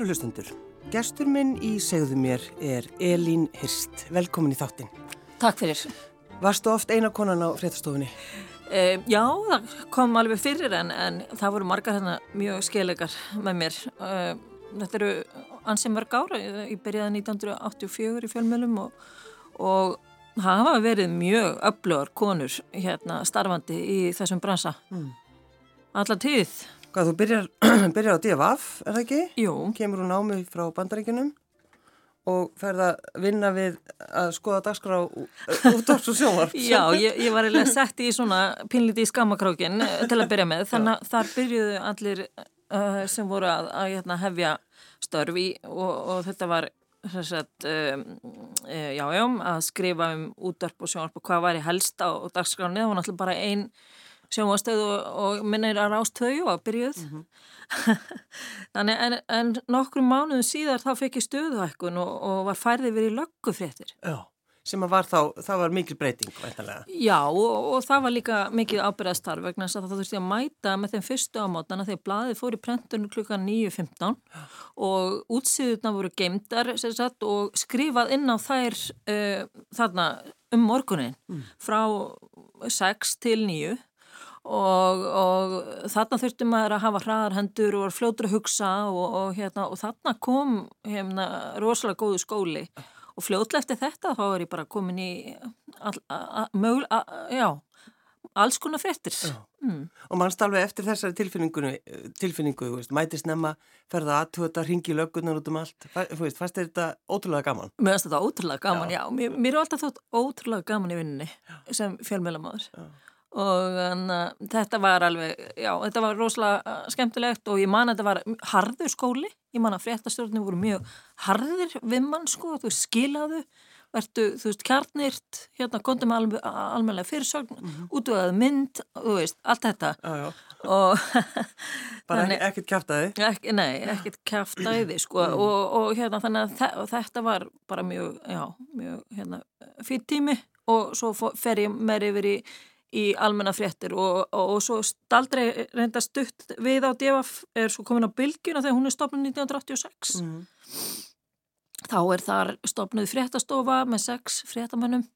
Kæru hlustundur, gestur minn í segðu mér er Elín Hirst. Velkomin í þáttinn. Takk fyrir. Varstu oft eina konan á fréttastofunni? E, já, það kom alveg fyrir en, en það voru margar hérna mjög skeilegar með mér. E, þetta eru ansið mörg ára. Ég byrjaði 1984 í fjölmjölum og, og hafa verið mjög öflugar konur hérna starfandi í þessum bransa. Mm. Alla tíð. Hvað, þú byrjar, byrjar á DFF, er það ekki? Jú. Kemur hún ámið frá bandaríkunum og ferða að vinna við að skoða dagskrá út af svo sjónvarp. Já, ég, ég var eiginlega sett í svona pinliti í skammakrákin eh, til að byrja með. Þannig að þar byrjuðu allir uh, sem voru að, að hérna, hefja störfi og, og þetta var Sagt, um, já, já, að skrifa um útdarp og sjónarp og hvað var í helst á dagskráni, það var náttúrulega bara einn sjónvastöð og, og minnir að rást þau og byrjuð mm -hmm. þannig en, en nokkrum mánuðum síðar þá fekk ég stöðuhækkun og, og var færðið verið löggufréttir Já, sem að var þá, það var mikil breyting væntalega. Já og, og það var líka mikil ábyrðastarf vegna þess að það þurfti að mæta með þeim fyrstu ámátana þegar blaðið fór í prentunum klukkan 9.15 og útsýðuna voru geimdar sagt, og skrifað inn á þær uh, þarna um morgunin mm. frá 6 til 9 og, og þarna þurfti maður að hafa hraðar hendur og fljótur að hugsa og, og, hérna, og þarna kom hérna, rosalega góðu skóli. Og fljótlega eftir þetta þá er ég bara komin í all, a, a, já, alls konar frettir mm. og mannst alveg eftir þessari tilfinningu, tilfinningu veist, mætist nefna, ferða aðtöða ringi löggunar út um allt, fannst þetta ótrúlega gaman? Mér finnst þetta ótrúlega gaman, já, já. Mér, mér er alltaf þótt ótrúlega gaman í vinninni sem fjölmjölamöður og en, þetta var alveg, já, þetta var rosalega skemmtilegt og ég man að þetta var harður skóli, ég man að fréttastjórnum voru mjög harðir við mann sko, þú skilaðu, verðu þú veist kjarnirt, hérna kondum al, almenlega fyrirsögn, mm -hmm. útvöðað mynd, þú veist, allt þetta já, já. og bara þannig, ekkert kæftæði ekki, Nei, ekkert kæftæði sko mm. og, og hérna þannig að þetta var bara mjög, já, mjög hérna, fyrir tími og svo fer ég meir yfir í í almenna fréttir og, og, og svo staldrei reynda stutt við á DFF er svo komin á bylgjuna þegar hún er stopnud 1986 mm. þá er þar stopnud fréttastofa með sex fréttamönnum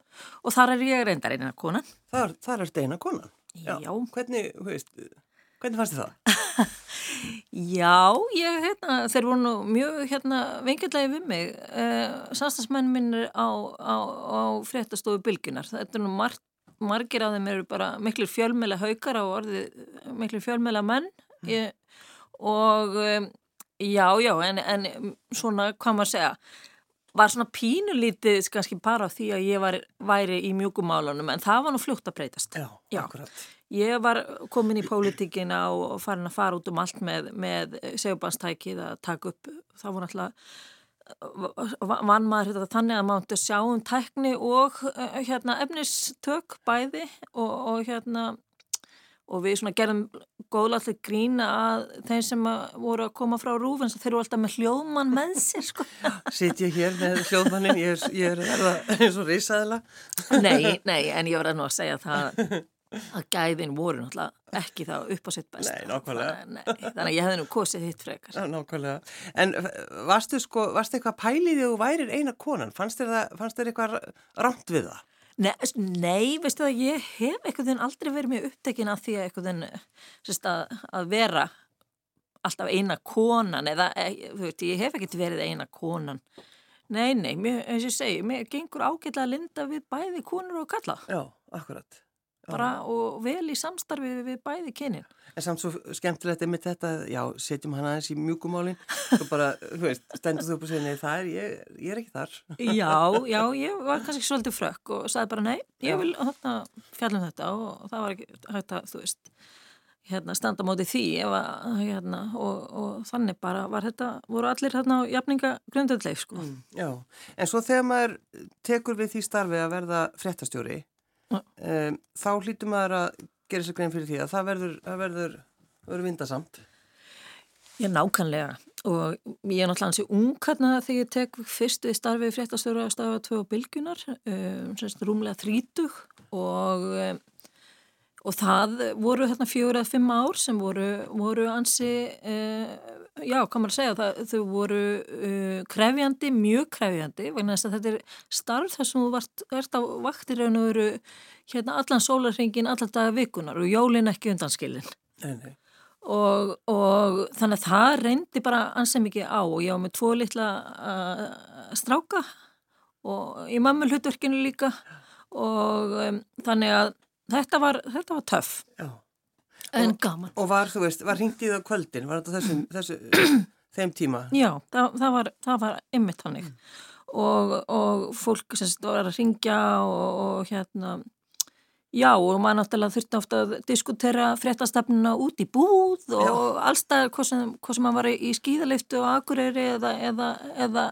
og þar er ég reyndar eina konan Þar, þar er eina konan? Já, Já. Hvernig, veist, hvernig fannst þið það? Já, ég, hérna, þeir voru nú mjög hérna, vengilegi við mig eh, samstagsmenn minn á, á, á fréttastofu bylgjunar þetta er nú margt margir af þeim eru bara miklu fjölmjöla haukar á orði, miklu fjölmjöla menn mm. ég, og um, já, já, en, en svona, hvað maður segja var svona pínulítið kannski bara því að ég var, væri í mjúkumálunum en það var nú fljótt að breytast Já, já. akkurat Ég var komin í pólitíkina og farin að fara út um allt með, með segjubanstækið að taka upp, það voru alltaf vann maður þetta þannig að maður sjá um tækni og uh, hérna, efnistök bæði og, og, hérna, og við gerðum góðlallir grína að þeim sem að voru að koma frá rúfin þeir eru alltaf með hljóðmann með sér sko. Sitt ég hér með hljóðmannin ég er, ég er, eins og risaðila Nei, nei, en ég var að nú að segja það að gæðin voru náttúrulega ekki þá upp á sitt best Nei, nákvæmlega. Nei, Þannig að ég hefði nú kosið hitt frekar. Nákvæmlega. En varstu sko, varstu eitthvað pælið þegar þú værir eina konan? Fannst þér, það, fannst þér eitthvað rámt við það? Nei, nei, veistu það, ég hef eitthvað þinn aldrei verið mjög upptekin af því að eitthvað þinn, sérst að, að vera alltaf eina konan eða, e, þú veit, ég hef ekkert verið eina konan. Nei, nei, mér, eins og ég segi, mér gengur ágætlega að linda við bæði konur og kalla Já, akkurat bara og vel í samstarfi við bæði kynin. En samt svo skemmtilegt er mitt þetta, já, setjum hann aðeins í mjúkumálinn og bara, þú veist, stendur þú upp og segir, nei, það er, ég, ég er ekki þar. Já, já, ég var kannski svolítið frökk og sagði bara, nei, ég vil hérna, fjallum þetta og það var ekki hægt að, þú veist, hérna, standa mótið því að, hérna, og, og þannig bara var þetta, voru allir hérna á jafninga grundöldleif, sko. Mm, já, en svo þegar maður tekur við því starfi að verða fréttastjóri um, þá hlýtum maður að gera sér grein fyrir því að það verður, það verður, verður vindasamt. Já, nákvæmlega. Og ég er náttúrulega hansi ungkarna þegar ég tek fyrst við starfið fréttastöru að stafa tvö á bylgunar, um, semst rúmlega þrítug og, um, og það voru þarna fjögur eða fimm ár sem voru, voru ansi, uh, já, maður að segja, það, þau voru uh, krefjandi, mjög krefjandi, vegna þess að þetta er starf þar sem þú vart, ert á vaktir og veru hérna allan sólarhengin, allan daga vikunar og jólin ekki undanskilin. Nei, nei. Og, og þannig að það reyndi bara ansið mikið á og ég var með tvo litla uh, stráka og í mamma hlutverkinu líka og um, þannig að þetta var, þetta var töff Já. En Og- gaman. Og var, þú veist, var hringt í það á kvöldin, var þetta þessum, þessu, þeim tíma? Já, það, það var, það var ymmit hannig og, og fólk sem var að ringja og, og hérna Já og maður náttúrulega þurfti ofta að diskutera fréttastefnuna út í búð og allstað hvað sem, hvað sem maður var í skíðaliftu og akureyri eða, eða, eða,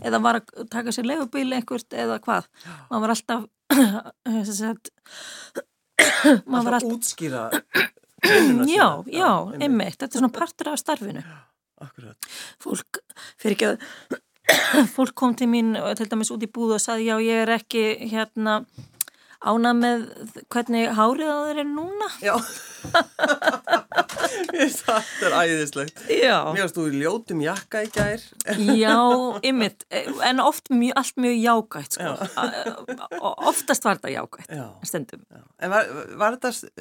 eða var að taka sér leifubíl einhvert eða hvað. Maður var alltaf, þess að, maður var Alltaf alltaf, útskýra vinnuna já, sína. já, einmitt. einmitt, þetta er svona partur af starfinu. Akkurat. Fólk, fyrir ekki að, fólk kom til mín til dæmis út í búð og sagði já ég er ekki hérna ána með hvernig hárið á þeir eru núna. Já. Þetta er æðislegt. Já. Mér varst þú í ljótum jakka í gær. Já, ymmit, en oft mjög, allt mjög jágætt sko. Og oftast var þetta jágætt, Já. stundum. Já. En var, var þetta, stu-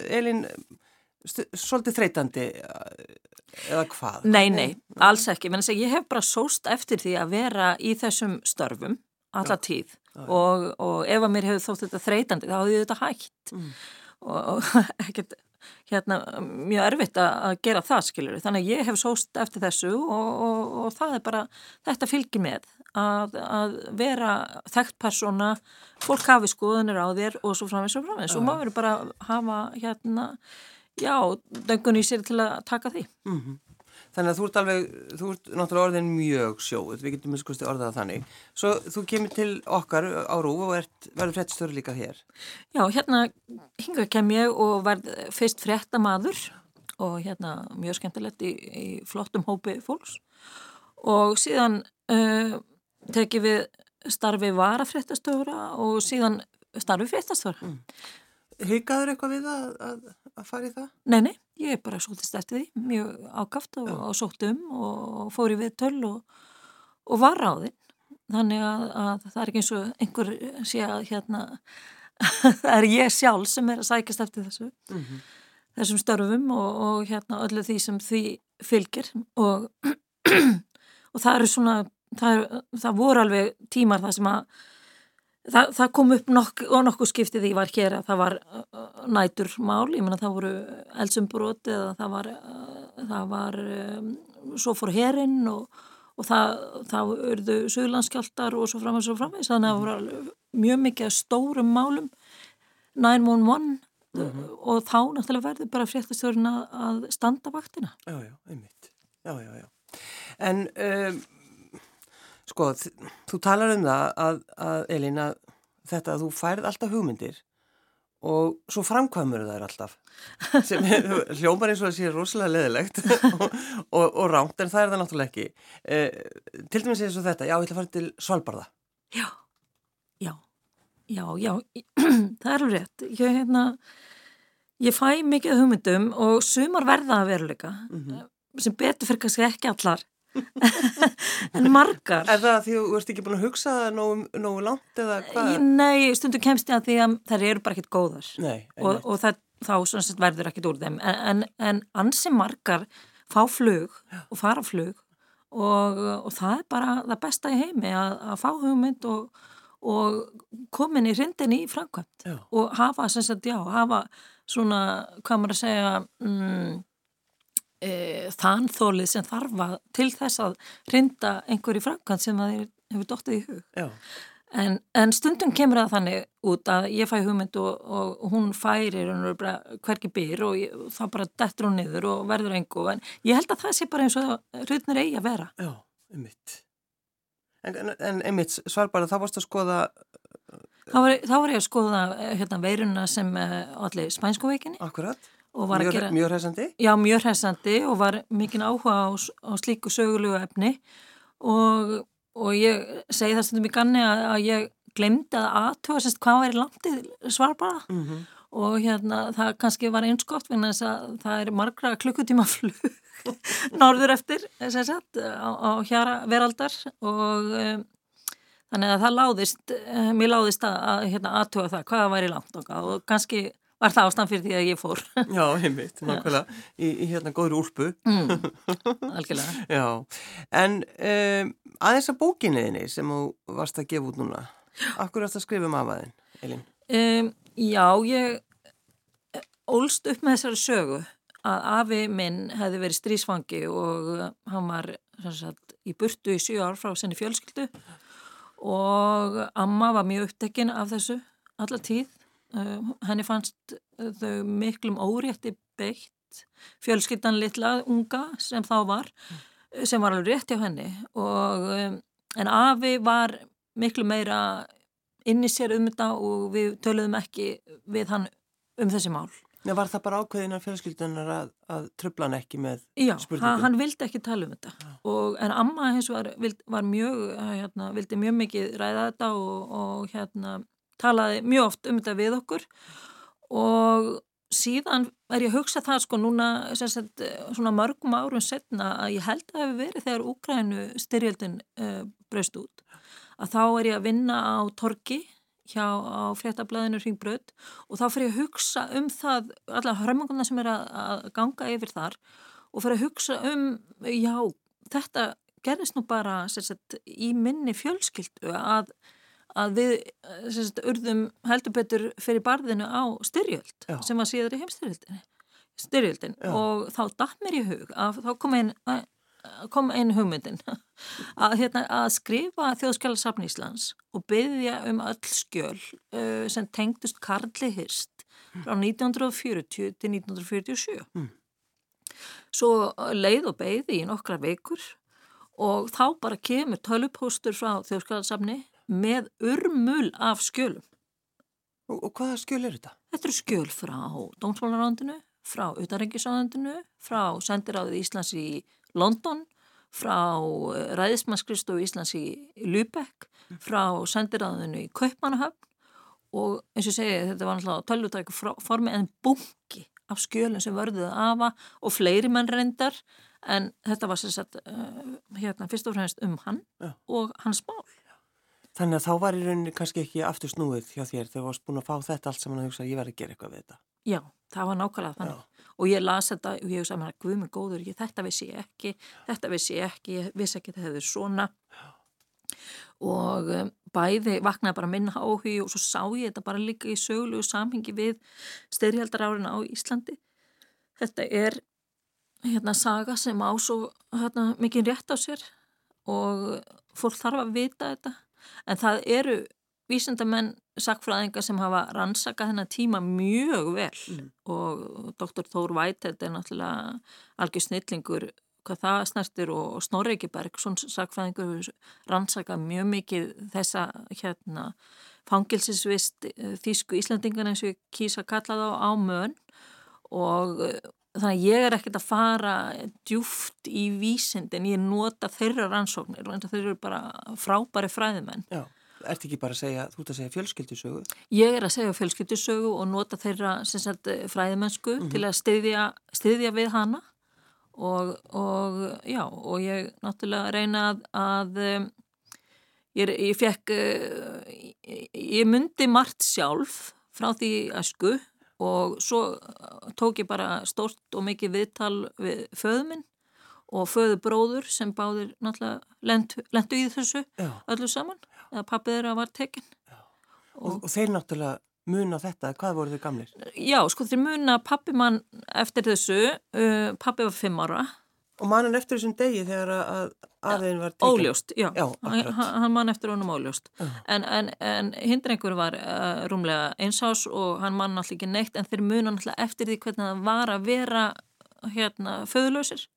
svolítið þreytandi eða hvað? Nei, nei, alls ekki. Segja, ég hef bara sóst eftir því að vera í þessum störfum alla tíð. Og, og ef að mér hefur þótt þetta þreytandi þá ég þetta hægt og, og ekkert hérna mjög erfitt að, gera það skilur þannig að ég hef sóst eftir þessu og, og, og það er bara, þetta fylgir með. Að, að vera þekkt persóna, fólk hafi skoðunir á þér og svo framins og framins og maður verður bara að hafa hérna já, döngun í sér til að taka því Mhm. Þannig að þú ert alveg, þú ert náttúrulega orðin mjög sjóð, við getum miskusti orðað þannig. Svo þú kemur til okkar á Rúf og ert, verður frettstöru líka hér. Já, hérna hinga kem ég og verð fyrst fréttamaður og hérna mjög skemmtilegt í, í flottum hópi fólks og síðan uh, teki við starfi varafréttastöra og síðan starfi fréttastöra. Hyggaður eitthvað við að, að, að fara í það? Nei, nei, ég er bara svolítið eftir því, mjög ákaft og, og sótt um og fór í viðtöl og, og var ráðinn. Þannig að, að það er ekki eins og einhver sé að hérna, það er ég sjálf sem er að sækast eftir þessu, þessum störfum og, og hérna öllu því sem því fylgir og, og það eru svona, það, er, það voru alveg tímar það sem að Það, það kom upp nokk, og nokkuð skiptið því var hér að það var uh, næturmál, ég menna það voru eldsumbrot eða það var, uh, það var um, svo fór herinn og, og það, það urðu söglandskjáltar og svo framins og framins, þannig að það voru mjög mikið stórum málum 911 og þá náttúrulega verður bara fréttastjórn að standa vaktina. Já, já, einmitt. Já, já, já. En um, sko, þú talar um það að, að Elín, að þetta að þú færð alltaf hugmyndir og svo framkvæmur þær alltaf sem er, hljómar eins og það sé rosalega leðilegt og, og, og rámt en það er það náttúrulega ekki. Uh, til dæmis eins og þetta, já, ég ætla að fara til Svalbarða. Já, já, já, já, það er rétt. Ég, hérna, ég fæ mikið hugmyndum og sumar verða að veruleika sem betur fyrir kannski ekki allar en margar. Er það að því þú ert ekki búin að hugsa það nógu, nógu langt eða hvað? Nei, stundum kemst ég að því að þær eru bara ekkit góðar. Nei, og, og það, þá sett verður ekkit úr þeim. En, en, en ansi margar fá flug og fara flug og, og það er bara það besta í heimi að, að fá hugmynd og, og komin í hrindin í framkvæmt og hafa sem sagt, já, hafa svona, hvað maður að segja mm, e, þanþólið sem þarf að til þess að hrinda einhverju framkvæmt sem það hefur dottið í hug. En, en stundum kemur það þannig út að ég fæ hugmynd og, og hún færir hverki byr og, ég, og þá bara dettur hún niður og verður engu. En ég held að það sé bara eins og hrutnir eigi að vera. já, einmitt. En, en, einmitt, Svalbarða, þá varst að skoða, Þá var, þá var ég að skoða eh, hérna, veiruna sem allir spænsku veikinni. Akkurat, mjög, gera mjög hressandi. já, mjög hressandi og var mikinn áhuga á, á slíku sögulegu efni og, og ég segi það stundum í ganni að, að ég glemdi að aðtuga sérst hvað væri landið Svalbarða Mm -hmm. og hérna það kannski var eins gott vegna þess að það er margra klukkutíma flug norður eftir sagt, á, á hjara veraldar og um, þannig að það láðist, mér láðist að, að hérna, það hvaða væri langt okkar og kannski var það ástæðan fyrir því að ég fór. Já, heimitt, nákvæmlega, í, í hérna góður úlpu. Mm, algjörlega. Já, en um, aðeins að bókinniðinni sem þú varst að gefa út núna, akkur átt að skrifa um afaðin, Elin? Um, já, ég ólst upp með þessari sögu að afi minn hefði verið strísfangi og hann var sagt, í burtu í 7 ár frá senni fjölskyldu og amma var mjög upptekinn af þessu alla tíð. Uh, henni fannst þau miklum órétti beitt fjölskyldan litla unga sem þá var, sem var alveg rétt hjá henni og um, en afi var miklu meira inn í sér um þetta og við töluðum ekki við hann um þessi mál. Já, var það bara ákveðin af fjölskyldunar að, að tröfla hann ekki með Já, spurningum? Já, hann vildi ekki tala um þetta og, en amma hins var, vild, var mjög, hérna, vildi mjög mikið ræða þetta og, og hérna, talaði mjög oft um þetta við okkur. Og síðan er ég að hugsa það sko núna sagt, svona mörgum árum setna að ég held að það hefur verið þegar Úgrænu styrjöldin uh, braust út að þá er ég að vinna á torki hjá á fréttablaðinu Ringbröð og þá fyrir ég að hugsa um það alla hörmunguna sem er að, að ganga yfir þar og fyrir að hugsa um já, þetta gerðist nú bara sagt, í minni fjölskyldu að, að við sagt, urðum heldur betur fyrir barðinu á styrjöld já. sem var síður í heimstyrjöldinni styrjöldin já. og þá dætt mér í hug að þá kom einn kom einu hugmyndin að, hérna, að skrifa þjóðskjálasafn Íslands og byggja um öll skjöl uh, sem tengdust Karli Hirst frá 1940 til 1947 mm. svo leið og beigði í nokkra veikur og þá bara kemur tölupóstur frá þjóðskjálasafni með urmul af skjölum Og, og hvaða skjöl er þetta? Þetta eru skjöl frá Dómsmálarándinu, frá Utanrengisáðandinu, frá Sendiráðið Íslands í London, frá eh, Ræðismannskristofu Íslands í Lübeck, frá sendiræðinu í Kaupmannahöfn og eins og segi þetta var náttúrulega tölvutæku formi en bunki af skjölinn sem vörðuði afa og fleiri menn reyndar en þetta var sérstaklega uh, hérna fyrst og fremst um hann Já. og hans mál. Þannig að þá var í rauninni kannski ekki aftur snúið hjá þér þegar þú varst búin að fá þetta allt saman að hugsa að ég verði að gera eitthvað við þetta. Já, það var nákvæmlega þannig. Já. Og ég las þetta og ég hugsa að guð mig góður, ég, þetta vissi ég ekki þetta vissi ég ekki, ég vissi ekki þetta hefur svona. Og um, bæði vaknaði bara minna áhug og svo sá ég þetta bara líka í söglu og samhengi við styrjaldar árina á Íslandi. Þetta er hérna saga sem á svo hérna, mikið rétt á sér og fólk þarf að vita þetta en það eru vísendamenn sakfræðinga sem hafa rannsakað þennan tíma mjög vel mm. og doktor Þór Vætelt er náttúrulega algjör snillingur hvað það snertir og Snorri Ekiberg svona sakfræðingur rannsakað mjög mikið þessa hérna fangilsisvist eh, þýsku Íslandingan eins og ég kýsa að kalla þá á mön og eh, þannig að ég er ekkert að fara djúft í vísindin, ég nota þeirra rannsóknir og þeir eru bara frábæri fræðimenn Já ert ekki bara að segja, þú ert að segja fjölskyldisögu? Ég er að segja fjölskyldisögu og nota þeirra sagt, fræðimennsku mm -hmm. til að styðja, styðja við hana og, og já, og ég náttúrulega reyna að, að ég, ég fekk ég myndi margt sjálf frá því æsku og svo tók ég bara stort og mikið viðtal við föðuminn og föðu bróður sem báðir náttúrulega lendu, lendu í þessu Já. öllu saman eða pappið þeirra var tekinn. Og, og þeir náttúrulega muna þetta, hvað voru þau gamlir? Já, sko þeir muna pappi mann eftir þessu, uh, pappi var fimm ára. Og mann eftir þessum degi þegar að aðeins var tekinn? Óljóst, já, já hann, hann mann eftir honum óljóst. Uh. En, en, en hindrengur var uh, rúmlega einsás og hann mann alltaf ekki neitt en þeir muna alltaf eftir því hvernig það var að vera hérna föðulösir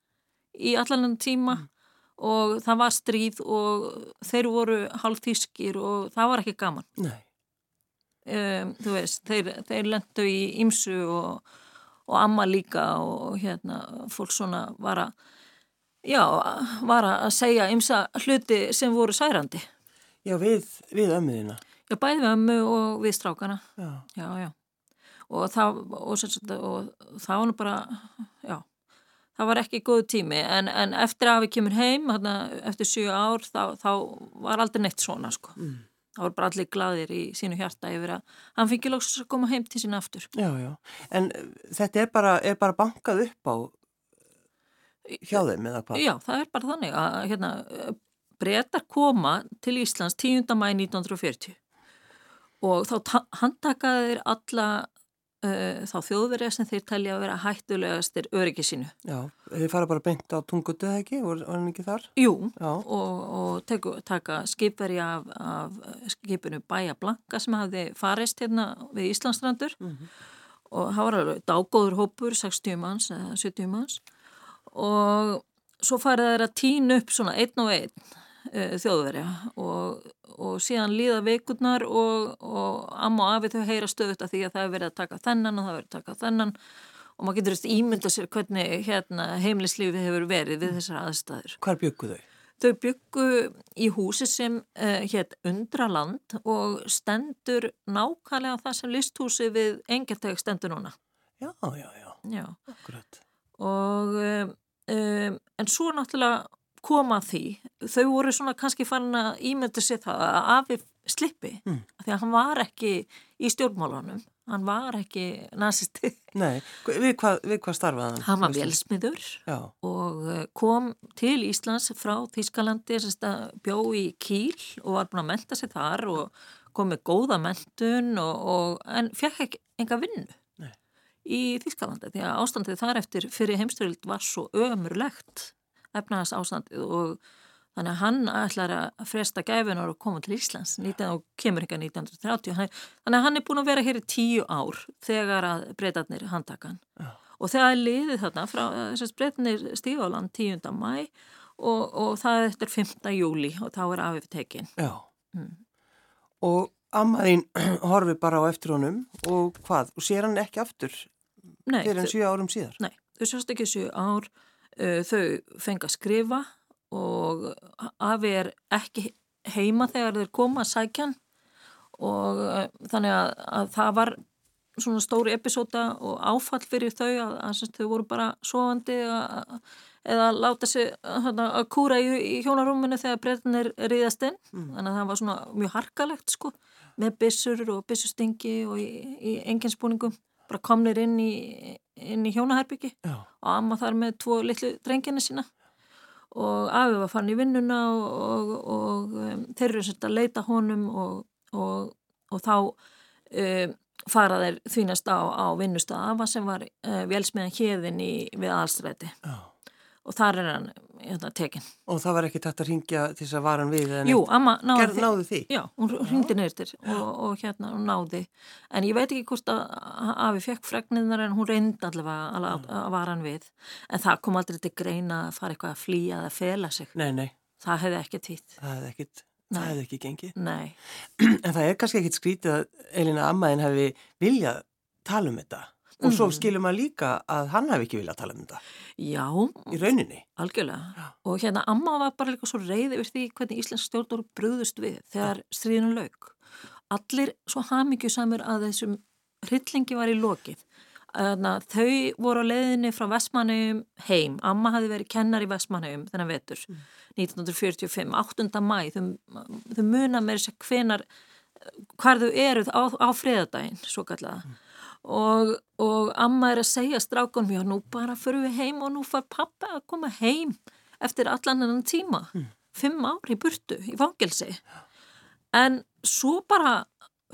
í allan tíma. Mm og það var stríð og þeir voru hálftískir og það var ekki gaman um, þú veist þeir, þeir lendu í ymsu og, og amma líka og hérna fólk svona var að já, var að segja ymsa hluti sem voru særandi. Já, við, við ömmuðina Já, bæði við ömmu og við strákana. Já, já, já. Og það, og, og, og það var bara, já, það var ekki góð tími. En, en eftir að við kemur heim, hana, eftir 7 ár, þá, þá var aldrei neitt svona sko. Mm. Það voru bara allir gladir í sínu hjarta yfir að hann fengi lóks að koma heim til sína aftur. Já, já, en þetta er bara, er bara bankað upp á hjá þeim eða hvað? Já, það er bara þannig að hérna, breytar koma til Íslands 10. mæ 1940 og þá handtakaðir alla uh, þá þjóðverið sem þeir telja að vera hættulegastir öryggi sínu. Já, þeir fara bara beint á tungutu eða ekki, var hann ekki þar? Jú, Já. og, og teku, taka skipveri af, af skipinu Bæja Blanka sem hafði farist hérna við Íslandsstrandur mm -hmm. og það var alveg dágóður hópur, 60 manns eða 70 manns og svo farið þeir að tína upp svona einn og einn þjóðverja og og síðan líða veikurnar og, og amma og afi þau heyra stöðut að því að það hefur verið að taka þennan og það hefur verið að taka þennan og maður getur eftir ímynda sér hvernig hérna, heimlislífið hefur verið við þessar aðstæður. Hvar byggu þau? Þau byggu í húsi sem uh, hétt Undraland og stendur nákvæmlega það sem listhúsi við engelteg stendur núna. Já, já, já, já. akkurat. Og um, en svo náttúrulega koma því, þau voru svona kannski fann að ímynda sér það að Afi slippi, mm. því að hann var ekki í stjórnmálunum, hann var ekki nazisti. Nei, við hvað, við hvað starfaði hann? Hann var velsmiður og eh, kom til Íslands frá Þýskalandi, bjó í Kíl og var búin að menta sig þar og kom með góða mentun og, og, en fekk ekki enga vinnu Nei. í Þýskalandi, því að ástandið þar eftir fyrir heimstöld var svo ömurlegt efnaðas ástandið og þannig að hann ætlar að fresta gæfinar og koma til Íslands 19, og kemur ekki að 1930 þannig að hann er búin að vera hér í tíu ár þegar að breytarnir handtakan ja. og þegar það liði þarna frá þess að breytarnir stífáland 10. mæ og, og það er eftir 5. júli og þá er afið tekin Já mm. og Ammaðinn horfi bara á eftir honum og hvað, og sér hann ekki aftur Nei, fyrir en 7 árum síðar? Nei, þau sérst ekki 7 ár Eh, þau fengi að skrifa og Afi er ekki heima þegar þeir koma að sækjan og eh, þannig að, að það var svona stóri episóta og áfall fyrir þau að, að, þau voru bara sofandi eða láta sig að kúra í, í hjónarúminu þegar breytinir riðast inn. Mm. þannig að það var svona mjög harkalegt sko með bissur og bissustingi og í, í enginspúningum bara komnir inn í, inn í hjónaherbyggi og amma þar með tvo litlu drengina sína. Og afi var fann í vinnuna og, og, og um, þeir eru svolítið að leita honum og, og þá um, fara þeir þvínast á, á vinnustaf afa sem var uh, velsmiðan hérðin við aðalstræti. Og þar er hann hérna, tekinn. Og það var ekki tætt að ringja til þess að var hann við? Jú, amma náði, Ger, náði því. Já, hún ringdi neyrstir og, og hérna hún náði. En ég veit ekki hvort að Afi fekk fregniðnar en hún reyndi allavega að, að var hann við. En það kom aldrei til greina að fara eitthvað að flýja eða að fela sig. Nei, nei. Það hefði ekki týtt. Það hefði ekki, það hefði ekki gengið. Nei. En það er kannski ekkit skrítið að Elina Ammaðin hefði viljað tala um þetta og svo mhm. skilur maður líka að hann hefði ekki viljað tala um þetta. Já. Í rauninni. Algjörlega. Já. Og hérna Amma var bara líka svo reyði yfir því hvernig Íslands stjórnur brúðust við þegar stríðinu lauk. Allir svo hamingjusamur að þessum hryllingi var í lokið. Þannig að þau voru á leiðinni frá Vestmannheim heim. Amma hafi verið kennar í Vestmannheim þennan vetur. Mm. 1945, 8. mæ. Þau, þau muna með þess að hvenar, hvar þau eruð á, á freðadaginn, svo kallaða. Mm og, og amma er að segja strákunum, já nú bara fyrir við heim og nú far pappa að koma heim eftir allan enn tíma mm. fimm ári í burtu í fangelsi en svo bara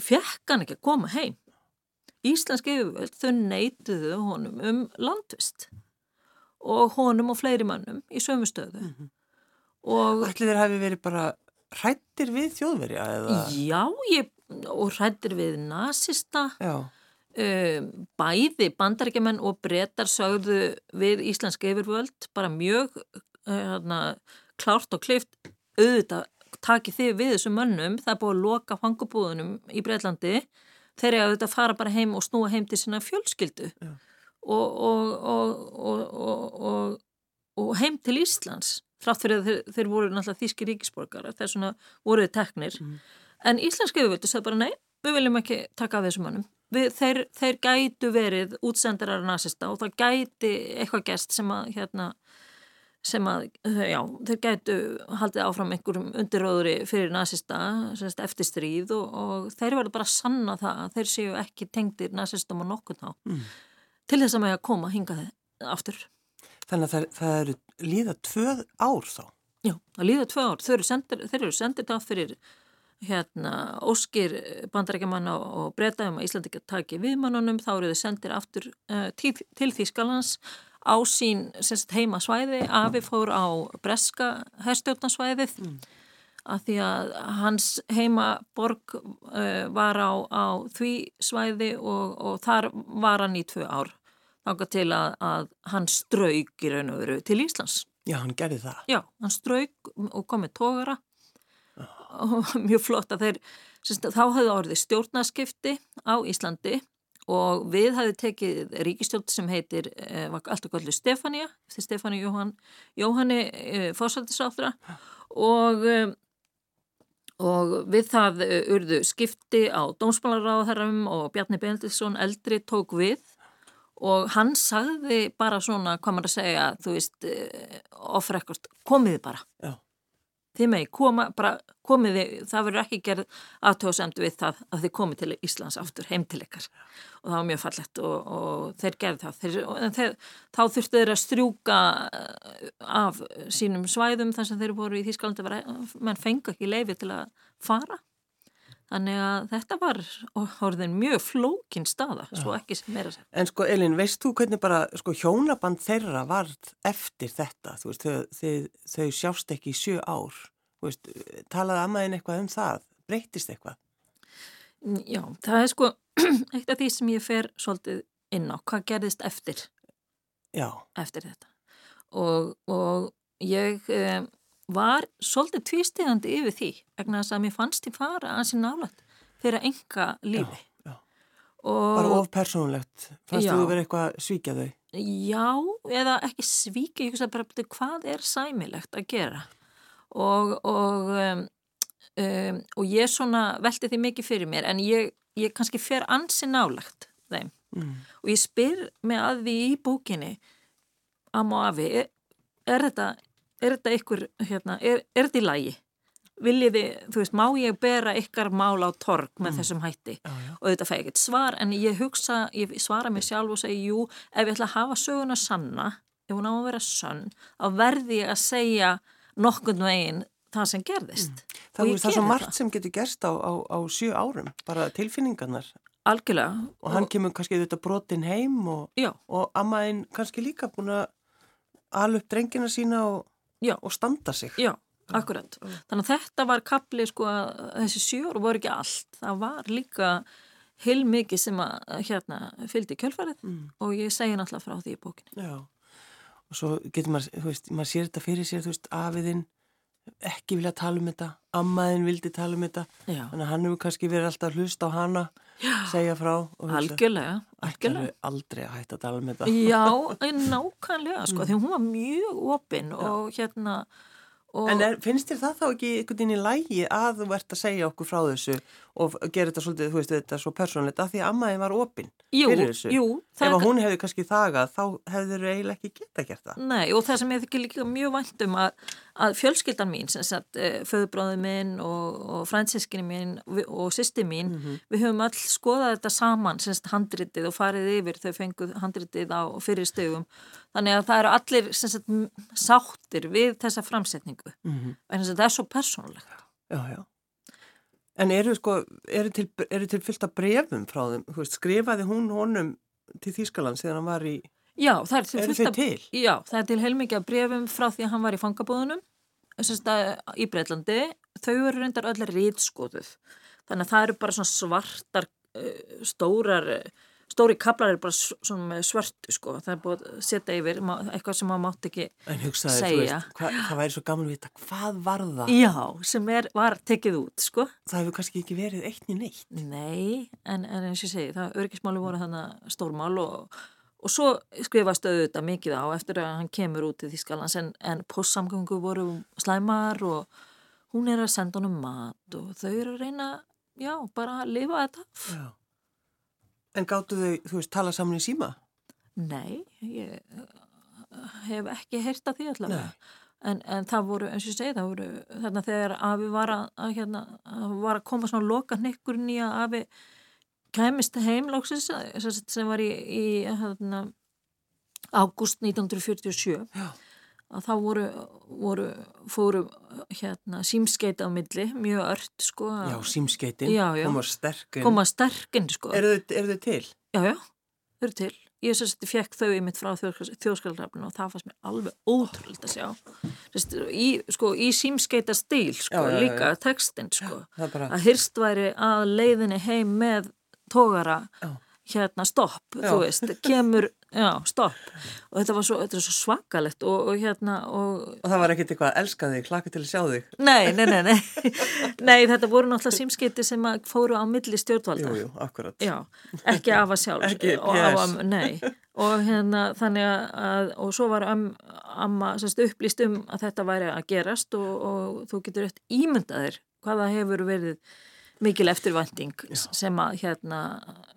fekk hann ekki að koma heim Íslensk yfirvöld þau neytuðu honum um landvist og honum og fleiri mannum í sömustöðu mm -hmm. og Ætli þeir hafi verið bara hrættir við þjóðverja? Eða? Já, ég, og hrættir við nazista Já bæði bandarækjumenn og brettar sögðu við Íslensk yfirvöld bara mjög uh, klárt og klift auðvitað takið þið við þessum mönnum. Það er búið að loka fangubúðunum í Breitlandi þeir eru auðvitað að fara bara heim og snúa heim til sína fjölskyldu. Og, og, og, og heim til Íslands þrátt fyrir að þeir, þeir voru náttúrulega þýski ríkisborgar þess vegna voruð teknir. Mm. en Íslensk yfirvöldu sagði bara nei, við viljum ekki taka af þessum mönnum við, þeir, þeir gætu verið útsendarar nasista og það gæti eitthvað gæst sem að hérna sem að, já, þeir gætu haldið áfram einhverjum undirróðri fyrir nazista, semst eftir stríð og, og þeir verður bara að sanna það að þeir séu ekki tengdir nazistum og nokkur þá mm. til þess að maður koma hingað aftur. Þannig að það, það eru líða tvöð ár þá? Já, það líða tvöð ár. Þeir eru sendir, þeir eru sendir það fyrir hérna óskir bandarækjamanna og breytaðum að Íslandi ekki taki viðmannunum, þá eru þau sendir aftur uh, til, til Þýskalands á sín heima svæði, Afi fór á breska herstjórnarsvæðið mm. að því að hans heimaborg uh, var á, á því svæði og, og þar var hann í tvö ár þáka til að, að hann strauk í raun og veru til Íslands. Já, hann gerði það. Já, hann strauk og kom með tógara. Og mjög flott að þeir, sagt, þá hafði orðið stjórnaskipti á Íslandi og við hafið tekið ríkistjótt sem heitir eh, allt og göllu Stefania eftir Stefani Jóhann, Jóhanni eh, fórsættisáþra og, eh, og við það eh, urðu skipti á dómsmálaráðherrum og Bjarni Bendilsson eldri tók við. Og hann sagði bara svona, hvað maður að segja, þú veist eh, off-record, komiði bara. Já þið megi koma, bara komið þið, það verður ekki gerð aðtóðsendu við það að þið komið til Íslands aftur heim til ykkar. Og það var mjög fallett og, og þeir gerði það. Þeir, þeir, þá þurftu þeir að strjúka eh, af sínum svæðum þar sem þeir voru í Þísklandi menn fengu ekki leifi til að fara þannig að þetta var orðin mjög flókin staða svo ekki sem er að segja. En sko Elin, veist þú hvernig bara sko hjónaband þeirra var eftir þetta? Þú veist, þau, þau, þau sjást ekki í sjö ár. Veist, talaði Ammaðin eitthvað um það? Breytist eitthvað? Já, það er sko eitt af því sem ég fer svolítið inn á. Hvað gerðist eftir? Já. eftir þetta. Og, og ég um, var svolítið tvístegandi yfir því vegna þess að mér fannst ég fara að sér nálat fyrir enga lífi já, já. Bara of persónulegt fannst þú verið eitthvað svíkja þau? Já, eða ekki svíkja ég hugsa bara hvað er sæmilegt að gera og og, um, um, og ég svona velti því mikið fyrir mér en ég, ég kannski fer ansi nálagt þeim mm. og ég spyr mig að því í bókinni Am og Afi, er, er þetta er þetta ykkur, hérna, er, er þetta í lægi? Viljiði, þú veist, má ég bera ykkar mál á torg með mm. þessum hætti já, já. og þetta fæ ekkert svar en ég hugsa, ég svara mér sjálf og segja jú, ef ég ætla að hafa söguna sanna, ef hún á að vera sann þá verði ég að segja nokkund veginn það sem gerðist mm. Það er svo margt það. sem getur gerst á, á, á sjö árum, bara tilfinningarnar Algjörlega Og hann kemur kannski þetta brotin heim og, og ammaðinn kannski líka búin að alveg drengina sína og Já. og standa sig. Já, akkurat. Þannig að þetta var kapli sko að þessi sjór voru ekki allt. Það var líka heilmikið sem að hérna fylgdi kjölfarið mm. og ég segi náttúrulega frá því í bókinu. Já, og svo getur maður, þú veist, maður sér þetta fyrir sér, þú veist, afiðinn ekki vilja tala um þetta, ammaðinn vildi tala um þetta, Já. þannig að hann hefur kannski verið alltaf hlust á hana, Já. segja frá Algjörlega, algjörlega aldrei að hætta að tala um þetta Já, nákvæmlega, sko, mm. því hún var mjög opinn og hérna og... En er, finnst þér það þá ekki einhvern veginn í lægi að þú ert að segja okkur frá þessu og gera þetta svolítið, þú veist, þetta svo persónlegt að því að ammaðin var opinn fyrir þessu. Jú, Ef að hún hefði kannski þagað, þá hefður eiginlega ekki geta gert það. Nei, og það sem ég þykir líka mjög vandum að, að fjölskyldan mín, eh, föðubráðu minn og, og fransískinni mín og sýsti mín, mm -hmm. við höfum all skoðað þetta saman, sem sagt, handritið og farið yfir þau fenguð handritið á fyrir stögum. Þannig að það eru allir, sem sagt, sáttir við þessa framsetningu. Mm -hmm. Það er svo persónulegt. Já, já. En eru sko, eru til, eru til fylgta brefum frá þeim? Skrifaði hún honum til Þýskaland þegar hann var í... Já, það er eru fylgta... til? Já, það er til heilmikið brefum frá því að hann var í fangabúðunum í Breitlandi. Þau eru reyndar öllar rýtskoðuð. Þannig að það eru bara svona svartar, uh, stórar... Uh, stóri kaplar er bara svona svörtu sko, það er búið að setja yfir eitthvað sem maður mátt ekki hugsaði, segja veist, hva, það væri svo gaman að vita hvað var það? Já, sem er, var tekið út sko. Það hefur kannski ekki verið eitt í neitt Nei, en, en eins og ég segi það örgismáli voru þannig stórmál og, og svo skrifast auðvitað mikið á eftir að hann kemur út í Þískalans en, en postsamgöngu voru slæmar og hún er að senda honum mat og þau eru að reyna já, bara að lifa þetta Já En gáttu þau, þú veist, tala saman í síma? Nei, ég hef ekki heyrt að því allavega. En, en það voru, eins og ég segi, það voru þarna þegar Afi var að, að, hérna, að, var að koma svona loka nekkurinn í að Afi kemist heimlóksins sem var í, í hérna, ágúst 1947 Já. að þá voru, voru fóru hérna, símskeita á milli, mjög ört sko. Já, símskeitin, koma sterkinn. Koma sterkinn sko. Eru þau, til? Já, já, þau eru til. Ég sérst, fekk þau í mitt frá þjóðskaldrafninu og það fannst mér alveg ótrúlega að sjá. Sérst, í, sko, í símskeita stíl, sko, Já, já, líka já. textin, sko. Er bara, Að hyrst væri að leiðinni heim með tógara, Já. hérna, stopp, Já. þú veist, kemur, já, stopp. Og þetta var svo, þetta svo svakalegt og, og hérna, og og það var ekkert eitthvað að elska þig, klaka til að sjá þig. Nei, nei, nei, nei. Nei, þetta voru náttúrulega símskeiti sem að fóru á milli stjórnvalda. Jú, jú, akkurat. Já, ekki afa sjálf. Ekki og, PS. afa, nei, og hérna þannig að, og svo var am, amma sérst, upplýst um að þetta væri að gerast og, og þú getur rétt ímyndaðir hvaða hefur verið mikil eftirvænting sem að hérna,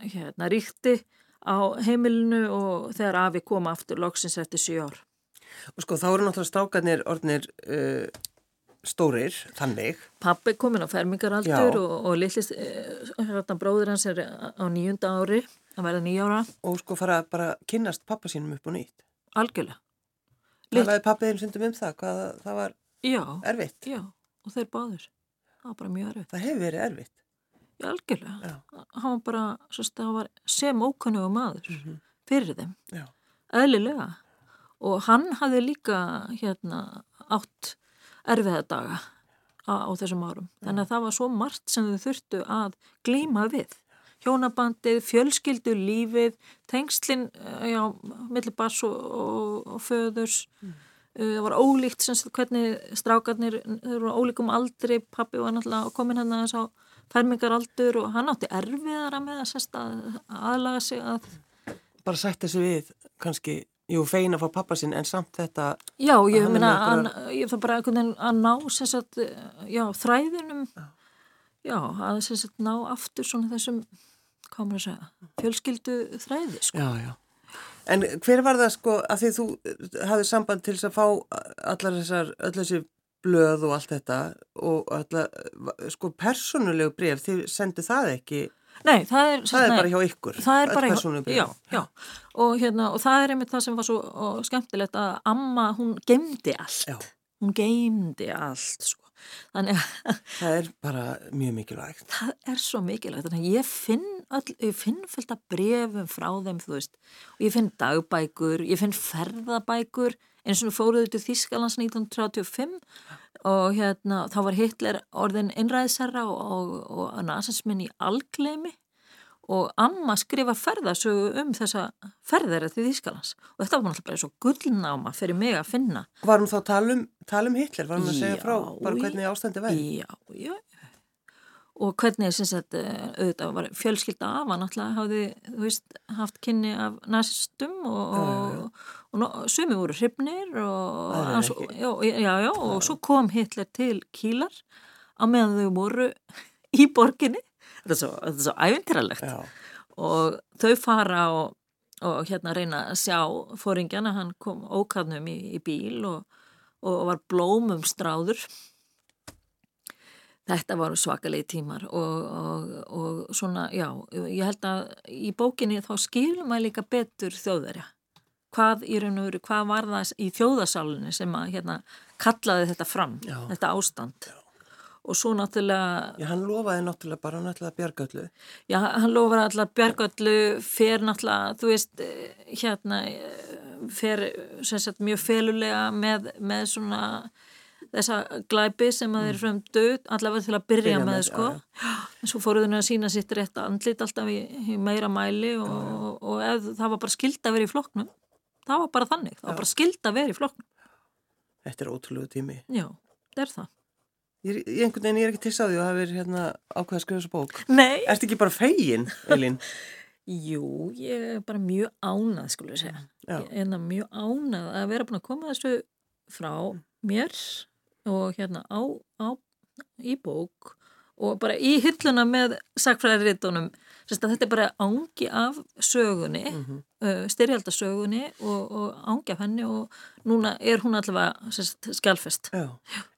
hérna ríkti á heimilinu og þegar afi kom aftur loksins eftir 7 ár. Og sko, þá eru náttúrulega strákarnir orðnir uh, stórir, þannig. Pappi kominn á fermingaraldur Já. og, og lillist, hérna bróður hans er á nýjunda ári, að verða nýjára, Og sko fara bara að kynnast pappa sínum upp og nýtt. algjörlega. Lill- Talaði pappiðin sundum um það, hvað það var Já, erfitt. já, og þeir báður. Það var bara mjög erfitt. Það hefur verið erfitt. Já, algjörlega. Hann var bara, það var sem ókunnugu maður Mhm. fyrir þeim, Já. eðlilega. Og hann hafði líka hérna átt erfiða daga á, á þessum árum. Þannig að það var svo margt sem þau þurftu að glíma við. Hjónabandið, fjölskyldu, lífið, tengslinn, eh, já, milli bass og, og, og föðurs. Uh, Það var ólíkt sem sagt hvernig strákarnir, þau á ólíkum aldri, pappi var náttúrulega komin hann aðeins á fermingaraldur og hann átti erfiðara með að, sest, að aðlaga sig að Bara sætt þessu við, kannski, jú, fein að fá pappa sinn, en samt þetta, Já, ég meina, einhverjar- ég það bara að ná sagt, já, þræðinum. Já, að sagt ná aftur svona þessum, hvað maður að segja fjölskyldu þræði, sko. Já, já. En hver var það sko, að því þú hafði samband til þess að fá allar þessar, öll þessi blöð og allt þetta og allar, sko, persónulegu bref, þið sendu það ekki, Nei, það er, það er nei, bara hjá ykkur, er bara, persónulegu bréf. já, já og hérna, og það er einmitt það sem var svo skemmtilegt að amma, hún gemdi allt Já. hún gemdi allt, sko þannig að Það er bara mjög mikilvægt. það er svo mikilvægt þannig að ég finn, all, ég finn fullt af brefum frá þeim, þú veist. Og ég finn dagbækur, ég finn ferðabækur. Eins og fóruðu til Þískalands 1935 og hérna þá var Hitler orðin innræðisherra og, og, og nasismin í algleimi og amma skrifa ferðasögu um þessa ferðara til Þískalands og þetta var náttúrulega bara svo gullnáma fyrir mig að finna. Var hún þá að tala um, tala um Hitler, var hún að segja Já, frá bara hvernig ástandi væri? Já, já. Og hvernig, sem sagt, eh, auðvitað var fjölskylda af, hann náttúrulega hafði, þú veist, haft kynni af nazistum og, og, og, og sumi voru hrifnir og, já, já, já, og svo kom Hitler til Kílar á meðan þau voru í borginni. Þetta er svo, svo æfintiralegt Já, og þau fara og, og hérna reyna að sjá fóringjana, hann kom ókadnum í, í bíl og, og var blómum stráður þetta var svakalegi tímar og, og, og svona, já, ég held að í bókinni þá skilum maður líka betur þjóðverja hvað í raun og veru, hvað var það í þjóðasálunni sem að hérna kallaði þetta fram, Já. þetta ástand og svo náttúrulega já, hann lofaði náttúrulega bara náttúrulega bjargöllu. Já, hann lofar alltaf bjargöllu, fer náttúrulega, þú veist, eh, hérna, eh, fer sem sagt mjög felulega með, með svona þessa glæpi sem að þeir frömdu, allavega til að byrja, Byrja með, með, sko. já, En svo fóruðu henni að sína sitt rétt andlit alltaf í, í meira mæli og, og, og ef það var bara skild að vera í flokknum, það var bara þannig, það var bara skild að vera í flokknum. Þetta er ótrúlega tími. Já, það er það. Ég, er- ég, einhvern veginn, er ekki til að því að hafa verið hérna ákveða að skrifa þessu bók. Nei. Ertu ekki bara fegin, Elín? Jú, ég er bara mjög ánað, skulle ég segja. Ég er mjög ánað að vera búin að koma þessu frá mér og hérna á, á í bók og bara í hylluna með sakfræðiritunum þetta er bara ángi af sögunni mm -hmm. uh, styrjaldasögunni og, og ángi af henni og núna er hún allavega skjálfest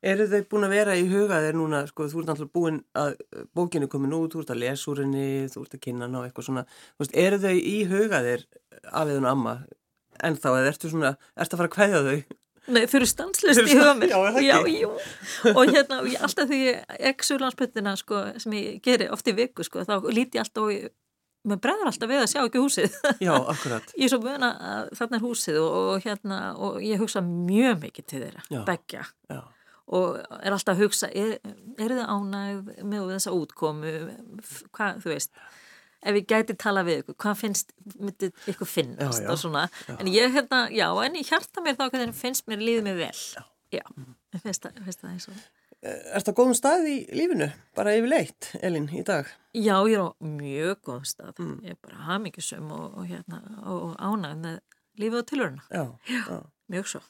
Eru þau búin að vera í huga þeir núna, sko, þú ert alltaf búin að bókinu komin út, þú ert að lesa úr henni þú ert að kynna ná eitthvað svona. Veist, eru þau í huga þeir afiðun og amma en þá eða ertu svona, ertu að fara að kvæða þau Nei, þau eru stanslust í huga mér. Já, já, já. Og hérna, alltaf því ekki surlanspöttina, sko, sem ég geri oft í viku, sko, þá líti ég alltaf og mér bregður alltaf við að sjá ekki húsið. Já, akkurat. Ég er svo búin að þarna er húsið og, og hérna, og ég hugsa mjög mikið til þeirra, begja. Já. Og er alltaf að hugsa, er, er þið ánægð með þessa útkomu, hvað, þú veist ef ég gæti tala við ykkur, hvað finnst myndið ykkur finnast já, já, og svona. En ég hérna, já, en ég hjarta mér þá hvernig finnst mér líðið mér vel. Já, mm. finnst það, finnst það eins og Er þetta góðum stað í lífinu, bara yfir leitt, Elin, í dag? Já, ég er á mjög góðum stað. Mm. ég er bara hafmyggisum og, og hérna og ánægð með lífið og tilurina Já, mjög svo.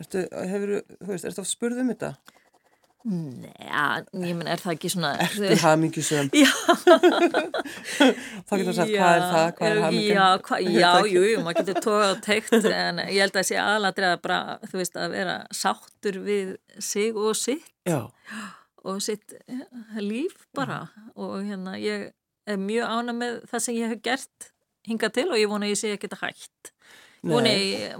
Ertu, hefur, þú veist, ertu að spurða um þetta? Nei, ég menn, er það ekki svona Ertu hamingjusum? Já. Þá getur þú sagt, hvað er það, hvað er hamingjum? Já, já, jú, jú, maður getur tóða á teikt en ég held að það sé aðladrið að bara, þú veist, að vera sáttur við sig og sitt. Já. Og sitt líf bara. Og hérna, ég er mjög ána með það sem ég hef gert hinga til og ég vona ég sé ekki þetta hægt Vona ég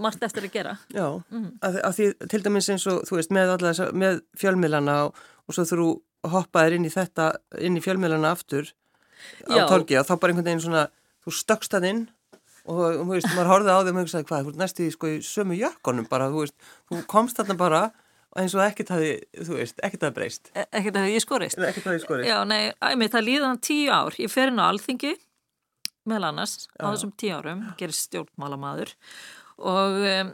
margt eftir að gera. Já, mm. að, að því til dæmis eins og þú veist með, þessa, með fjölmiðlana og, og svo þú hoppaðir inn í þetta inn í fjölmiðlana aftur á torgi og þá bara einhvern veginn svona þú stökst það inn og þú veist, maður horfið á þeim og hugsaði hvað, þú veist, næstu í sko í sömu jökkonum bara, þú veist, þú komst þarna bara eins og ekkert hafi, þú veist, ekkert hafi breyst. E ekkert hafi ég skorist. Ekkert hafi ég skorist. Já, nei, æmi, það líðan tíu ár, ég fer inn á alþingi meðal annars, á þessum tíu árum gerist stjórnmálamadur og, um,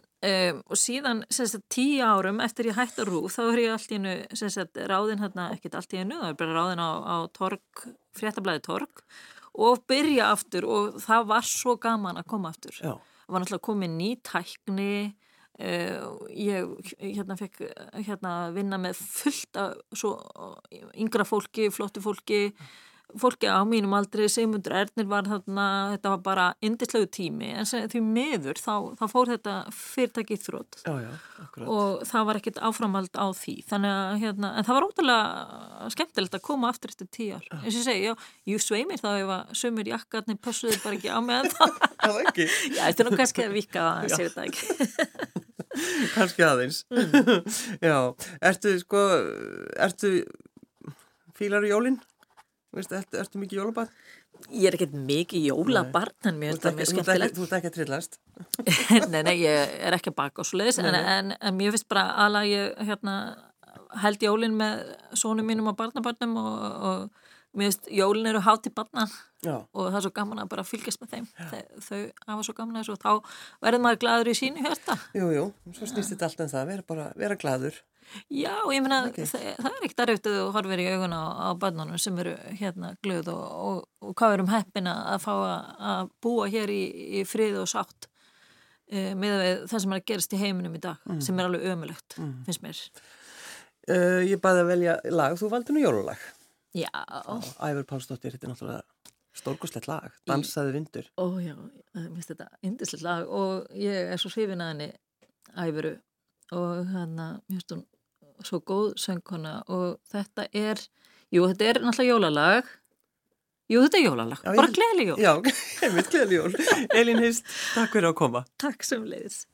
og síðan sagt, tíu árum eftir ég hætti rúf þá er ég allt í hennu ráðin hérna, ekkert allt í hennu, það er bara ráðin á, á torg, fréttablaði torg og byrja aftur og það var svo gaman að koma aftur Já. það var náttúrulega komið ný tækni uh, ég hérna fekk hérna vinna með fullt af svo yngra fólki, flottu fólki fólki á mínum aldrei, Sigmundur Ernir var þarna, þetta var bara indislegu tími en því miður þá, þá fór þetta fyrirtækið þrótt og það var ekkit áframald á því. Þannig að hérna, en það var ótrúlega skemmtilegt að koma aftur eftir tíu ár. Eins og ég segi, já, ég svei mér þá ef að sömur jakkarnir pössuði bara ekki á mig Það. Ekki? Já, þetta er nú kannski að vika að segja þetta ekki. Kannski aðeins. Mm. Já, ertu sko ertu fílar í jólinn? Veist, ertu, ertu mikið jólabarn? Ég er ekkert mikið jólabarn en mér finnst það mjög skemmtilegt. Þú ert ekki að trillast? nei, nei, ég er ekki að baka og svo leiðis en, en, en mér finnst bara alveg ég hérna, held jólin með sónum mínum og barnabarnum og, og mér finnst jólin eru hátt í barna Já. og það er svo gaman að bara fylgjast með þeim Þe, þau hafa svo gaman að þessu og þá verður maður gladur í sínu hérta. Jú, jú, svo snýst þetta allt en um það, vera bara, vera gladur. Já, ég meina, okay. það, er ekkert aðraugt að þú horfir í augun á, á bannunum sem eru hérna glöð og, og, og hvað erum heppina að fá að, að búa hér í, í frið og sátt e, með það sem er að gerast í heiminum í dag, mm. sem er alveg ömulegt, mm. finnst mér. Uh, ég bæði að velja lag, þú valdi nú jólulag. Já. Ævar Pálsdóttir, þetta er náttúrulega stórkoslegt lag, Dansaði vindur. Ó já, mér finnst þetta indislegt lag og ég er svo hrifin að henni Ævaru og hann að, mér finnst hún svo góð söngkona og þetta er, jú þetta er náttúrulega jólalag. Jú þetta er jólalag, já, bara gleðli jól. Já, einmitt gleðli jól. Elin Hist, takk fyrir að koma. Takk sem leiðis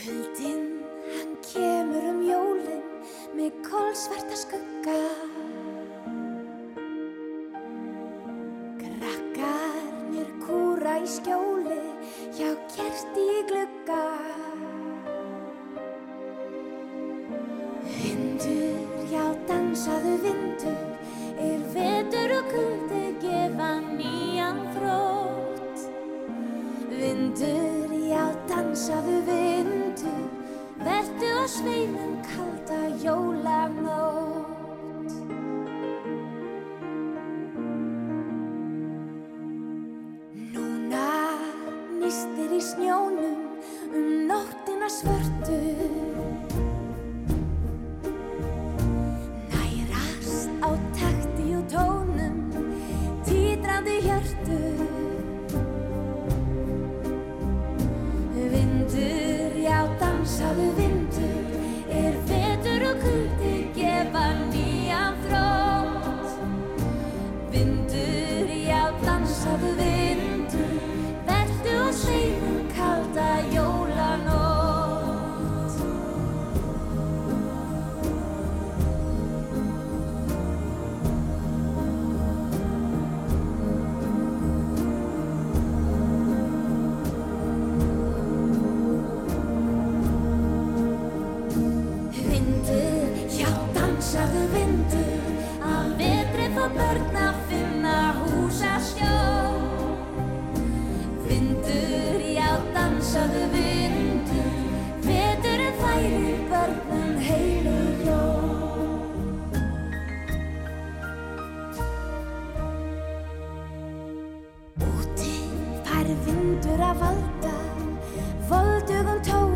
Kuldinn, hann kemur um jólinn með kólsvarta skugga hjá kerti í glugga. Vindur, já dansaðu vindur er vetur og kuldi gefa nýjan frót Vindur, já dansaðu vindur verðu á sveinum kalda jólanót tístir í snjónum um nóttina svörtu. vindur að valda voldugum tóa